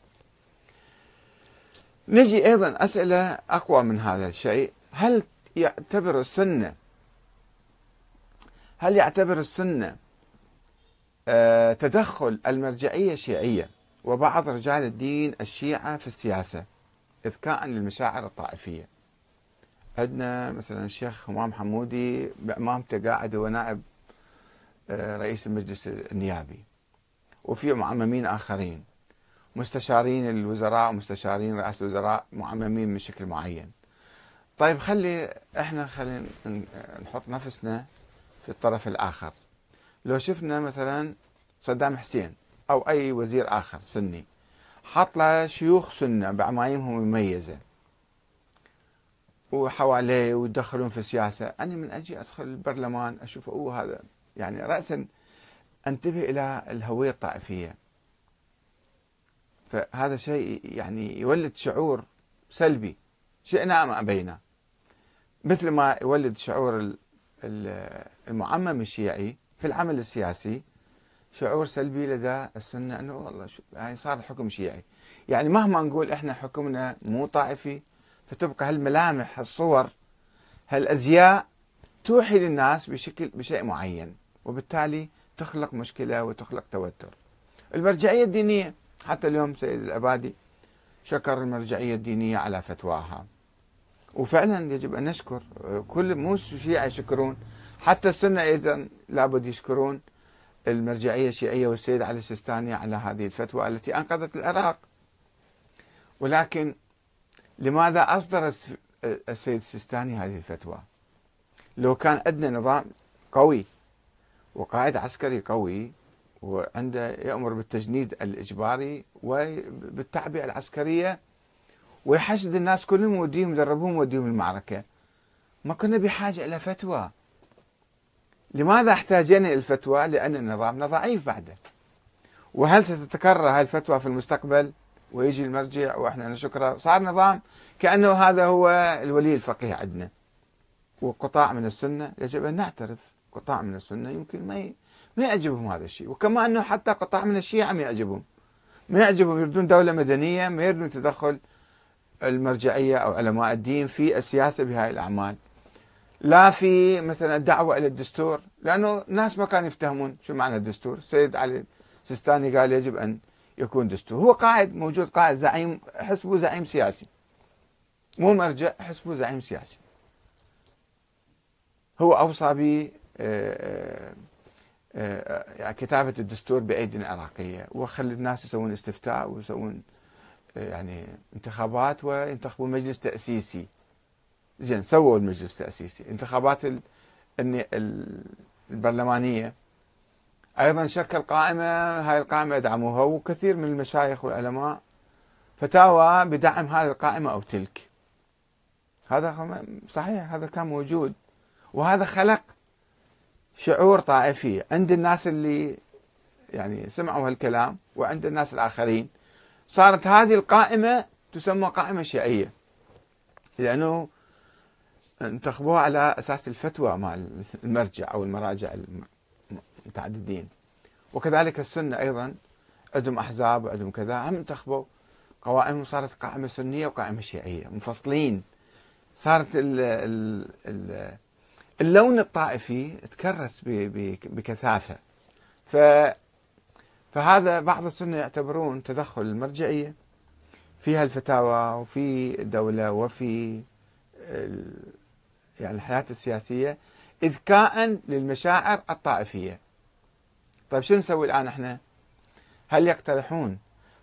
نجي أيضا أسئلة أقوى من هذا الشيء، هل يعتبر السنة هل يعتبر السنة آه، تدخل المرجعية الشيعية وبعض رجال الدين الشيعة في السياسة إذكاء للمشاعر الطائفية. عندنا مثلا الشيخ همام حمودي بأمامته قاعد هو نائب آه، رئيس المجلس النيابي. وفي معممين آخرين. مستشارين الوزراء ومستشارين رئاسة الوزراء معممين من شكل معين. طيب خلي إحنا خلينا نحط نفسنا في الطرف الآخر. لو شفنا مثلا صدام حسين أو أي وزير آخر سني حط له شيوخ سنة بعمايمهم مميزة. وحواليه ويدخلون في السياسة. أنا من أجي أدخل البرلمان أشوف أوه هذا يعني راسا أنتبه إلى الهوية الطائفية. فهذا شيء يعني يولد شعور سلبي شئنا ام أبينا. مثل ما يولد شعور المعمم الشيعي في العمل السياسي شعور سلبي لدى السنة إنه والله يعني صار الحكم شيعي يعني. مهما نقول إحنا حكمنا مو طائفي فتبقى هالملامح هالصور هالأزياء توحي للناس بشكل بشيء معين وبالتالي تخلق مشكلة وتخلق توتر. المرجعية الدينية حتى اليوم سيد العبادي شكر المرجعية الدينية على فتواها. وفعلا يجب أن نشكر كل مو الشيعه يشكرون حتى السنة أيضا لابد يشكرون. المرجعية الشيعية والسيد علي السيستاني على هذه الفتوى التي أنقذت العراق ولكن لماذا أصدر السيد السيستاني هذه الفتوى؟ لو كان عندنا نظام قوي وقائد عسكري قوي وعنده يأمر بالتجنيد الإجباري وبالتعبئة العسكرية ويحشد الناس كلهم ويوديهم يدربهم ويوديهم المعركة ما كنا بحاجة إلى فتوى لماذا احتاجنا الفتوى؟ لأن نظامنا ضعيف بعده. وهل ستتكرر هاي الفتوى في المستقبل؟ ويجي المرجع وإحنا نشكره. صار نظام كأنه هذا هو الولي الفقيه عندنا. وقطاع من السنة يجب أن نعترف. قطاع من السنة يمكن ما ما يعجبهم هذا الشيء. وكما أنه حتى قطاع من الشيعة ما يعجبهم. ما يعجبهم يريدون دولة مدنية ما يريدون تدخل المرجعية أو علماء الدين في السياسة بهاي الأعمال. لا في مثلا الدعوة إلى الدستور لأنه الناس ما كانوا يفتهمون شو معنى الدستور. السيد علي سيستاني قال يجب أن يكون دستور. هو قائد موجود قائد زعيم حسبه زعيم سياسي. مو مرجع حسبه زعيم سياسي. هو أوصى ب آه، آه، آه، كتابة الدستور بأيدي العراقية. وخلي الناس يسوون استفتاء ويسوون يعني انتخابات وينتخبون مجلس تأسيسي. زين سووا المجلس التأسيسي. انتخابات البرلمانية. أيضا شكل قائمة هاي القائمة يدعموها وكثير من المشايخ والعلماء فتاوى بدعم هذه القائمة أو تلك. هذا صحيح هذا كان موجود. وهذا خلق شعور طائفي. عند الناس اللي يعني سمعوا هالكلام وعند الناس الآخرين صارت هذه القائمة تسمى قائمة شيعية. لأنه انتخبوها على أساس الفتوى مع المرجع أو المراجع المتعددين وكذلك السنة أيضا عندهم أحزاب وعندهم كذا هم انتخبوا قوائم صارت قائمة سنية وقائمة شيعية منفصلين. صارت ال ال اللون الطائفي تكرس بكثافة. ف فهذا بعض السنة يعتبرون تدخل المرجعية في الفتاوى وفي الدولة وفي يعني الحياة السياسية إذكاء للمشاعر الطائفية. طيب شو نسوي الآن إحنا؟ هل يقترحون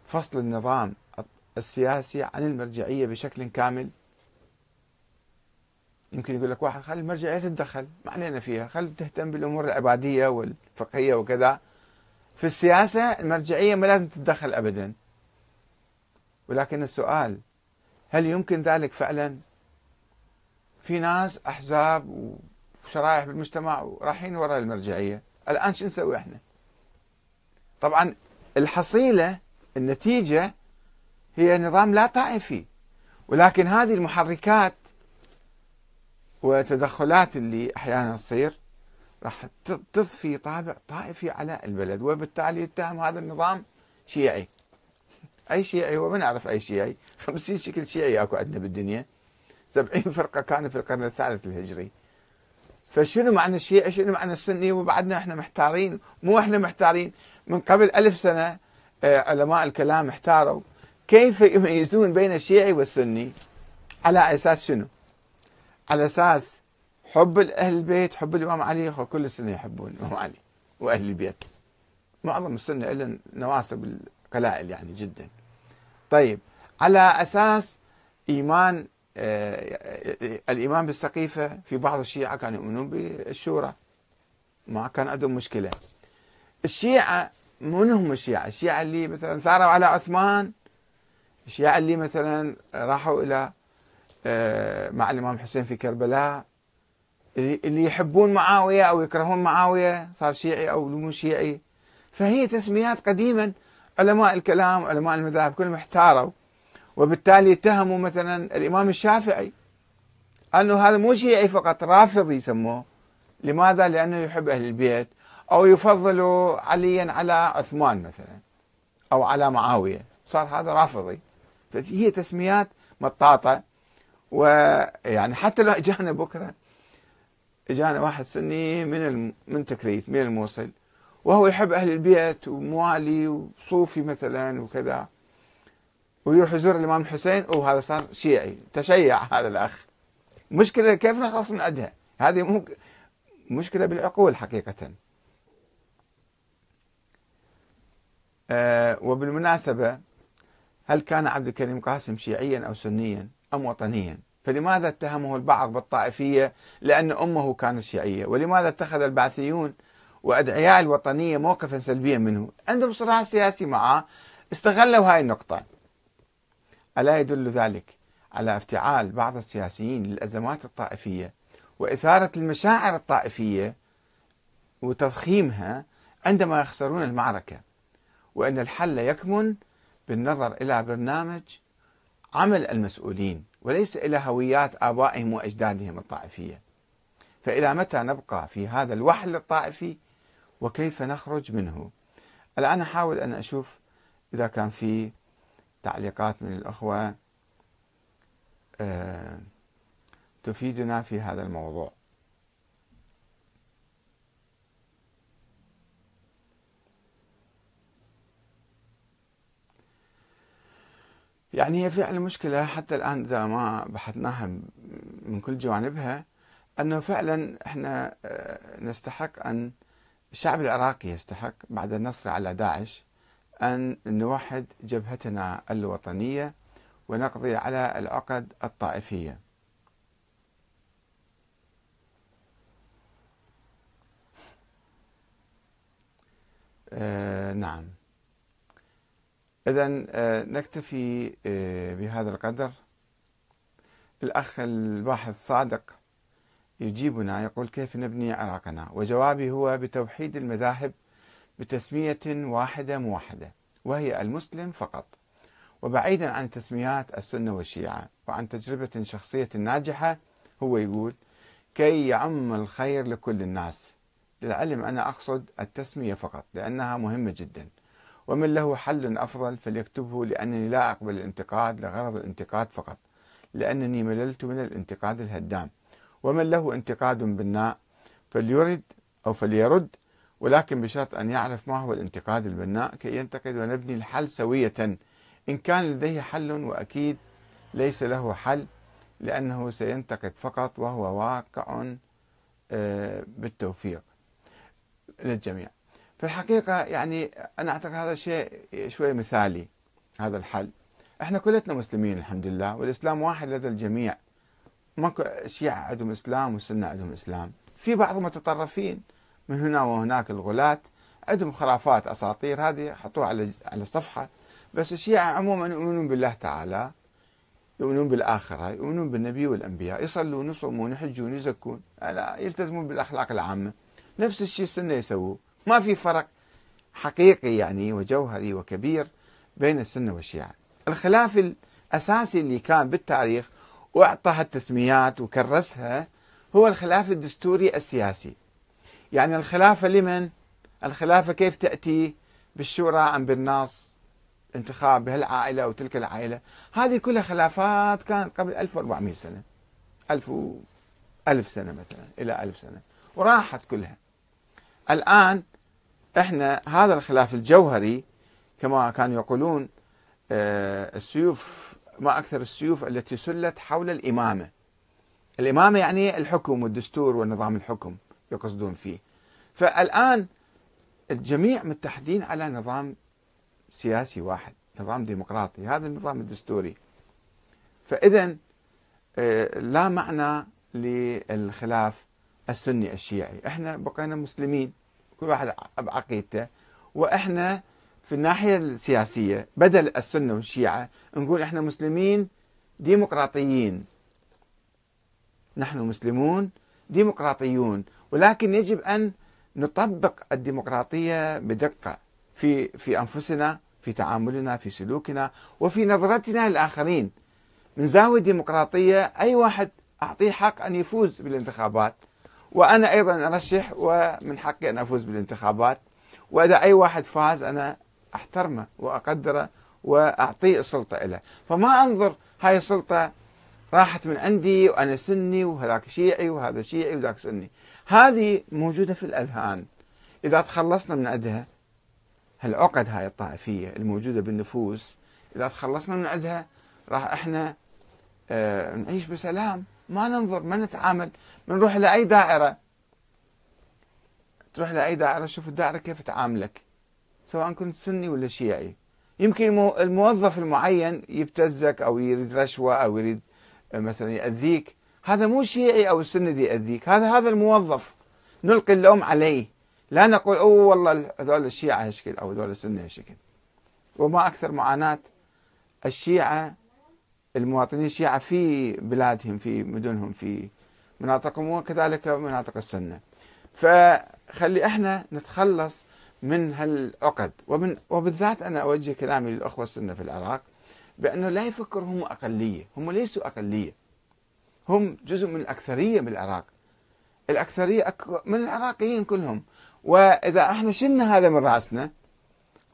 فصل النظام السياسي عن المرجعية بشكل كامل؟ يمكن يقول لك واحد خلي المرجعية تتدخل ما علينا فيها خلي تهتم بالأمور العبادية والفقهية وكذا. في السياسة المرجعية ما لازم تتدخل أبدا. ولكن السؤال هل يمكن ذلك فعلا؟ في ناس أحزاب وشرائح بالمجتمع ورايحين وراء المرجعية. الآن شو نسوي إحنا؟ طبعا الحصيلة النتيجة هي نظام لا طائفي ولكن هذه المحركات وتدخلات اللي أحيانا تصير راح تضفي طابع طائفي على البلد وبالتالي يتهم هذا النظام شيعي. أي شيعي؟ هو ما نعرف أي شيعي. خمسين شكل شيعي أكو عندنا بالدنيا. سبعين فرقة كانوا في القرن الثالث الهجري. فشنو معنى الشيعي شنو معنى السني؟ وبعدنا إحنا محتارين. مو إحنا محتارين. من قبل ألف سنة آه، علماء الكلام احتاروا كيف يميزون بين الشيعي والسني. على أساس شنو؟ على أساس حب أهل البيت حب الإمام علي كل السنة يحبون الإمام علي وأهل البيت. معظم السنة إلا نواسب القلائل يعني جدا. طيب على أساس إيمان آه، الإيمان بالسقيفة في بعض الشيعة كانوا يؤمنون بالشورى. ما كان عندهم مشكلة. الشيعة من هم الشيعة. الشيعة اللي مثلا ثاروا على عثمان الشيعة اللي مثلا راحوا إلى آه، مع الإمام حسين في كربلاء اللي يحبون معاوية أو يكرهون معاوية صار شيعي أو مو شيعي. فهي تسميات قديما. علماء الكلام علماء المذاهب كلهم احتاروا وبالتالي اتهموا مثلا الإمام الشافعي أنه هذا مو شيعي فقط رافضي يسموه. لماذا؟ لأنه يحب أهل البيت أو يفضل عليا على عثمان مثلا أو على معاوية. صار هذا رافضي. فهي تسميات مطاطة. ويعني حتى لو أجانا بكرة أجانا واحد سني من من تكريت من الموصل وهو يحب أهل البيت وموالي وصوفي مثلا وكذا. ويروح يزور الإمام الحسين وهذا صار شيعي. تشيع هذا الأخ. مشكلة كيف نخلص من عندها هذه مو مشكلة بالعقول حقيقة. أه وبالمناسبة هل كان عبد الكريم قاسم شيعيا أو سنيا أم وطنيا؟ فلماذا اتهمه البعض بالطائفية؟ لأن أمه كانت شيعية. ولماذا اتخذ البعثيون وأدعياء الوطنية موقفا سلبيا منه؟ عندهم صراع سياسي معه. استغلوا هاي النقطة. ألا يدل ذلك على افتعال بعض السياسيين للأزمات الطائفية وإثارة المشاعر الطائفية وتضخيمها عندما يخسرون المعركة وأن الحل يكمن بالنظر إلى برنامج عمل المسؤولين وليس إلى هويات آبائهم وأجدادهم الطائفية. فإلى متى نبقى في هذا الوحل الطائفي؟ وكيف نخرج منه؟ الآن أحاول أن أشوف إذا كان في تعليقات من الأخوة آه، تفيدنا في هذا الموضوع. يعني هي فعلا مشكلة حتى الآن إذا ما بحثناها من كل جوانبها أنه فعلا إحنا آه، نستحق أن الشعب العراقي يستحق بعد النصر على داعش أن نوحد جبهتنا الوطنية ونقضي على العقد الطائفية. آه نعم. إذا آه نكتفي آه بهذا القدر. الأخ الباحث صادق يجيبنا يقول كيف نبني عراقنا؟ وجوابي هو بتوحيد المذاهب بتسمية واحدة موحدة وهي المسلم فقط. وبعيدا عن تسميات السنة والشيعة وعن تجربة شخصية ناجحة هو يقول كي يعم الخير لكل الناس. للعلم أنا أقصد التسمية فقط لأنها مهمة جدا. ومن له حل أفضل فليكتبه لأنني لا أقبل الانتقاد لغرض الانتقاد فقط لأنني مللت من الانتقاد الهدام. ومن له انتقاد بناء فليرد أو فليرد ولكن بشرط أن يعرف ما هو الانتقاد البناء كي ينتقد ونبني الحل سوية. إن كان لديه حل وأكيد ليس له حل لأنه سينتقد فقط وهو واقع آه، بالتوفيق للجميع. في الحقيقة يعني أنا أعتقد هذا الشيء شوي مثالي هذا الحل. إحنا كلنا مسلمين الحمد لله والإسلام واحد لدى الجميع. ماكو شيعة عندهم إسلام والسنة عندهم إسلام. في بعض المتطرفين من هنا وهناك الغلاة عندهم خرافات أساطير هذه حطوها على على الصفحة بس الشيعة عموما يؤمنون بالله تعالى يؤمنون بالآخرة يؤمنون بالنبي والأنبياء يصلون يصومون يحجون يزكون. يلتزمون بالأخلاق العامة. نفس الشيء السنة يسووه. ما في فرق حقيقي يعني وجوهري وكبير بين السنة والشيعة. الخلاف الأساسي اللي كان بالتاريخ وأعطى التسميات وكرسها هو الخلاف الدستوري السياسي. يعني الخلافة لمن؟ الخلافة كيف تأتي بالشورى أم بالنص انتخاب بهالعائلة أو تلك العائلة؟ هذه كلها خلافات كانت قبل 1400 سنة. 1000 و... ألف سنة مثلا إلى ألف سنة. وراحت كلها. الآن إحنا هذا الخلاف الجوهري كما كانوا يقولون آه، السيوف ما أكثر السيوف التي سلت حول الإمامة. الإمامة يعني الحكم والدستور ونظام الحكم. يقصدون فيه. فالآن الجميع متحدين على نظام سياسي واحد نظام ديمقراطي هذا النظام الدستوري. فإذا آه، لا معنى للخلاف السني الشيعي. إحنا بقينا مسلمين كل واحد بعقيدته وإحنا في الناحية السياسية بدل السنة والشيعة نقول إحنا مسلمين ديمقراطيين. نحن مسلمون ديمقراطيون. ولكن يجب أن نطبق الديمقراطية بدقة في في أنفسنا في تعاملنا في سلوكنا وفي نظرتنا للآخرين. من زاوية ديمقراطية أي واحد أعطيه حق أن يفوز بالانتخابات. وأنا أيضا أرشح ومن حقي أن أفوز بالانتخابات. وإذا أي واحد فاز أنا أحترمه وأقدره وأعطيه السلطة له فما أنظر هاي السلطة راحت من عندي وأنا سني وهذاك شيعي وهذا شيعي وذاك سني. هذه موجودة في الأذهان. إذا تخلصنا من عندها هالعقد هاي الطائفية الموجودة بالنفوس؟ إذا تخلصنا من عندها راح إحنا آه نعيش بسلام. ما ننظر ما نتعامل. بنروح لأي دائرة. تروح لأي دائرة شوف الدائرة كيف تعاملك سواء كنت سني ولا شيعي. يمكن الموظف المعين يبتزك أو يريد رشوة أو يريد مثلا يأذيك. هذا مو شيعي أو السنة يأذيك هذا هذا الموظف. نلقي اللوم عليه. لا نقول أوه والله هذول الشيعة هالشكل أو هذول السنة هالشكل وما أكثر معاناة الشيعة المواطنين الشيعة في بلادهم في مدنهم في مناطقهم وكذلك مناطق السنة. فخلي إحنا نتخلص من هالعقد. ومن وبالذات أنا أوجه كلامي للأخوة السنة في العراق بأنه لا يفكر هم أقلية. هم ليسوا أقلية. هم جزء من الأكثرية بالعراق. الأكثرية من العراقيين كلهم. وإذا إحنا شلنا هذا من رأسنا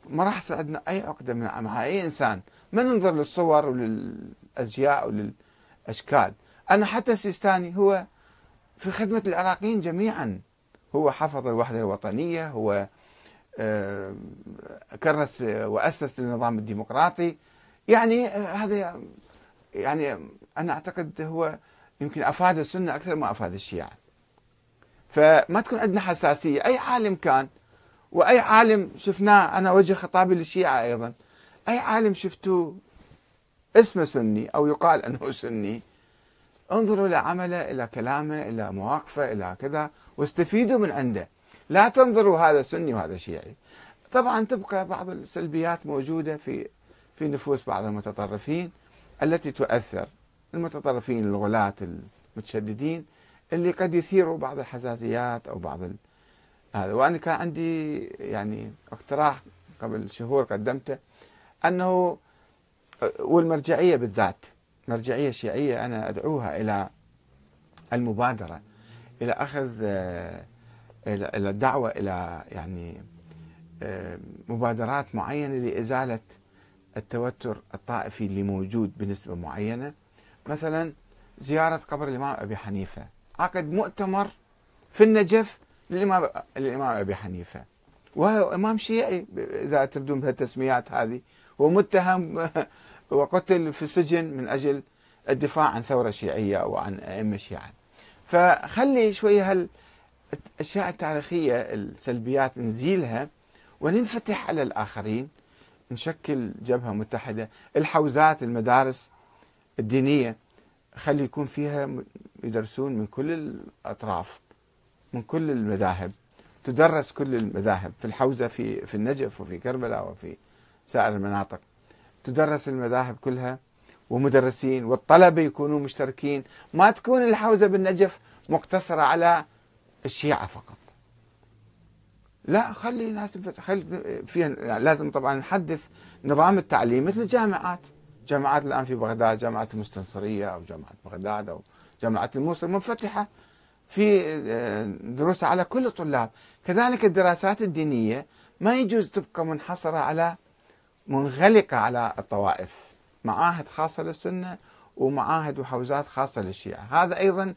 ما راح يصير عندنا أي عقدة مع أي إنسان ما ننظر للصور وللأزياء وللأشكال. أنا حتى السيستاني هو في خدمة العراقيين جميعا. هو حفظ الوحدة الوطنية هو آه، كرس وأسس للنظام الديمقراطي. يعني آه، هذا يعني أنا أعتقد هو يمكن أفاد السنة أكثر ما أفاد الشيعة. فما تكون عندنا حساسية. أي عالم كان وأي عالم شفناه أنا وجه خطابي للشيعة أيضا أي عالم شفتوه اسمه سني أو يقال أنه سني انظروا إلى عمله إلى كلامه إلى مواقفه إلى كذا واستفيدوا من عنده. لا تنظروا هذا سني وهذا شيعي. طبعا تبقى بعض السلبيات موجودة في في نفوس بعض المتطرفين التي تؤثر. المتطرفين الغلاة المتشددين اللي قد يثيروا بعض الحساسيات أو بعض ال... هذا. وأنا كان عندي يعني اقتراح قبل شهور قدمته أنه والمرجعية بالذات مرجعية شيعية أنا أدعوها إلى المبادرة إلى أخذ إلى الدعوه إلى يعني مبادرات معينة لإزالة التوتر الطائفي اللي موجود بنسبة معينة. مثلا زيارة قبر الإمام أبي حنيفة. عقد مؤتمر في النجف للإمام الإمام أبي حنيفة. وهو إمام شيعي إذا تبدون بهالتسميات هذه. ومتهم وقتل في السجن من أجل الدفاع عن ثورة شيعية أو عن أئمة شيعة. فخلي شوية هالأشياء التاريخية السلبيات نزيلها وننفتح على الآخرين نشكل جبهة متحدة. الحوزات المدارس الدينية خلي يكون فيها يدرسون من كل الأطراف من كل المذاهب تدرس كل المذاهب في الحوزة في في النجف وفي كربلاء وفي سائر المناطق. تدرس المذاهب كلها ومدرسين والطلبة يكونوا مشتركين. ما تكون الحوزة بالنجف مقتصرة على الشيعة فقط. لا خلي الناس خلي فيها لازم طبعا نحدث نظام التعليم مثل الجامعات. جامعات الآن في بغداد جامعة المستنصرية أو جامعة بغداد أو جامعة الموصل منفتحة في آه، دروس على كل الطلاب. كذلك الدراسات الدينية ما يجوز تبقى منحصرة على منغلقة على الطوائف. معاهد خاصة للسنة ومعاهد وحوزات خاصة للشيعة. هذا أيضا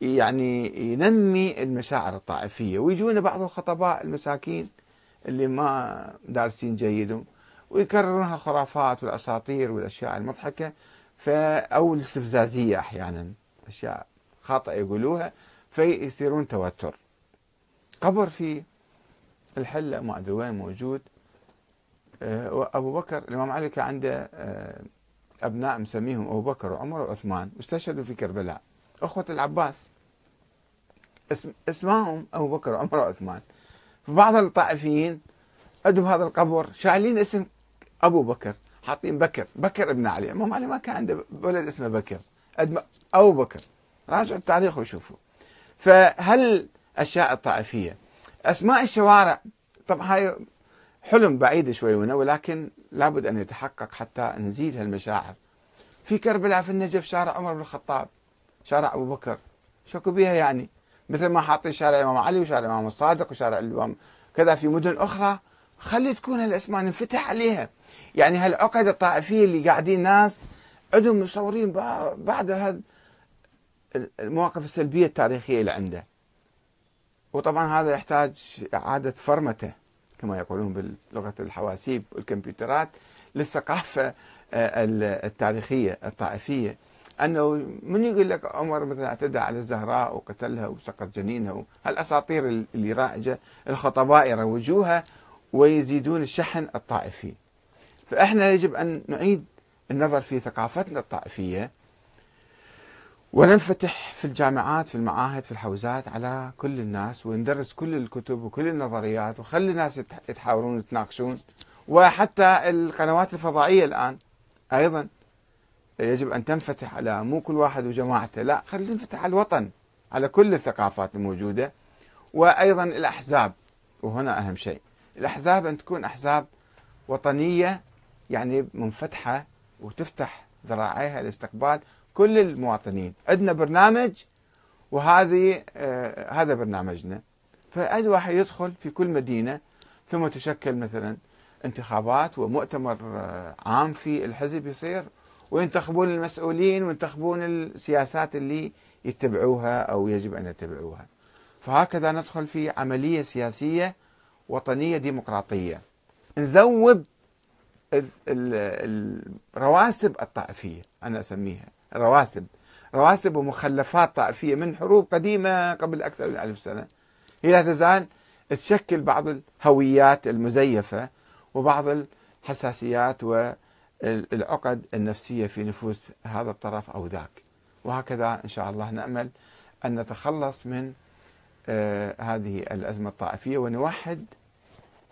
يعني ينمي المشاعر الطائفية. ويجونا بعض الخطباء المساكين اللي ما دارسين جيد ويكررون الخرافات والأساطير والأشياء المضحكة. أو الاستفزازيه أحيانا أشياء خاطئة يقولوها فيثيرون توتر. قبر في الحلة ما أدري وين موجود. آه، ابو بكر الإمام علي كان عنده آه، أبناء مسميهم أبو بكر وعمر وعثمان استشهدوا في كربلاء. أخوة العباس. اسم اسمائهم أبو بكر وعمر وعثمان. فبعض الطائفيين عندهم هذا القبر شايلين اسم أبو بكر حاطين بكر بكر ابن علي. الامام علي ما كان عنده ولد اسمه بكر أبو بكر. راجعوا التاريخ وشوفوا. فهل أشياء الطائفية أسماء الشوارع طبعا هاي حلم بعيد شوي هنا ولكن لابد أن يتحقق حتى نزيد هالمشاعر. في كربلاء في النجف شارع عمر بن الخطاب شارع أبو بكر. شكو بيها يعني؟ مثل ما حاطين شارع الامام علي وشارع الامام الصادق وشارع الإمام كذا في مدن أخرى. خلي تكون هالأسماء ننفتح عليها. يعني هالعقد الطائفية اللي قاعدين ناس عندهم مصورين بعد المواقف السلبية التاريخية اللي عنده. وطبعا هذا يحتاج إعادة فرمته كما يقولون بلغه الحواسيب والكمبيوترات للثقافة آه، التاريخية الطائفية. أنه من يقول لك عمر مثلا اعتدى على الزهراء وقتلها وسقط جنينها هالاساطير اللي رائجة الخطباء يروجوها ويزيدون الشحن الطائفي. فإحنا يجب أن نعيد النظر في ثقافتنا الطائفية وننفتح في الجامعات في المعاهد في الحوزات على كل الناس وندرس كل الكتب وكل النظريات وخلي الناس يتحاورون ويتناقشون. وحتى القنوات الفضائية الآن أيضا يجب أن تنفتح على مو كل واحد وجماعته لا خلينا تنفتح على الوطن على كل الثقافات الموجودة وأيضا الأحزاب وهنا أهم شيء. الأحزاب أن تكون أحزاب وطنية يعني منفتحة وتفتح ذراعيها لاستقبال كل المواطنين. عندنا برنامج وهذه آه هذا برنامجنا. فأي واحد يدخل في كل مدينة ثم تشكل مثلا انتخابات ومؤتمر آه عام في الحزب يصير وينتخبون المسؤولين وينتخبون السياسات اللي يتبعوها أو يجب أن يتبعوها. فهكذا ندخل في عملية سياسية وطنية ديمقراطية. نذوب الرواسب الطائفية أنا أسميها رواسب رواسب ومخلفات طائفية من حروب قديمة قبل أكثر من ألف سنة. هي لا تزال تشكل بعض الهويات المزيفة وبعض الحساسيات والعقد النفسية في نفوس هذا الطرف أو ذاك. وهكذا إن شاء الله نأمل أن نتخلص من آه هذه الأزمة الطائفية ونوحد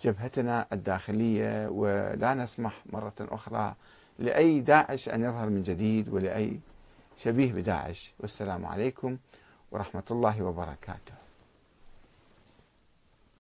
جبهتنا الداخلية ولا نسمح مرة أخرى لأي داعش أن يظهر من جديد ولأي شبيه بداعش. والسلام عليكم ورحمة الله وبركاته.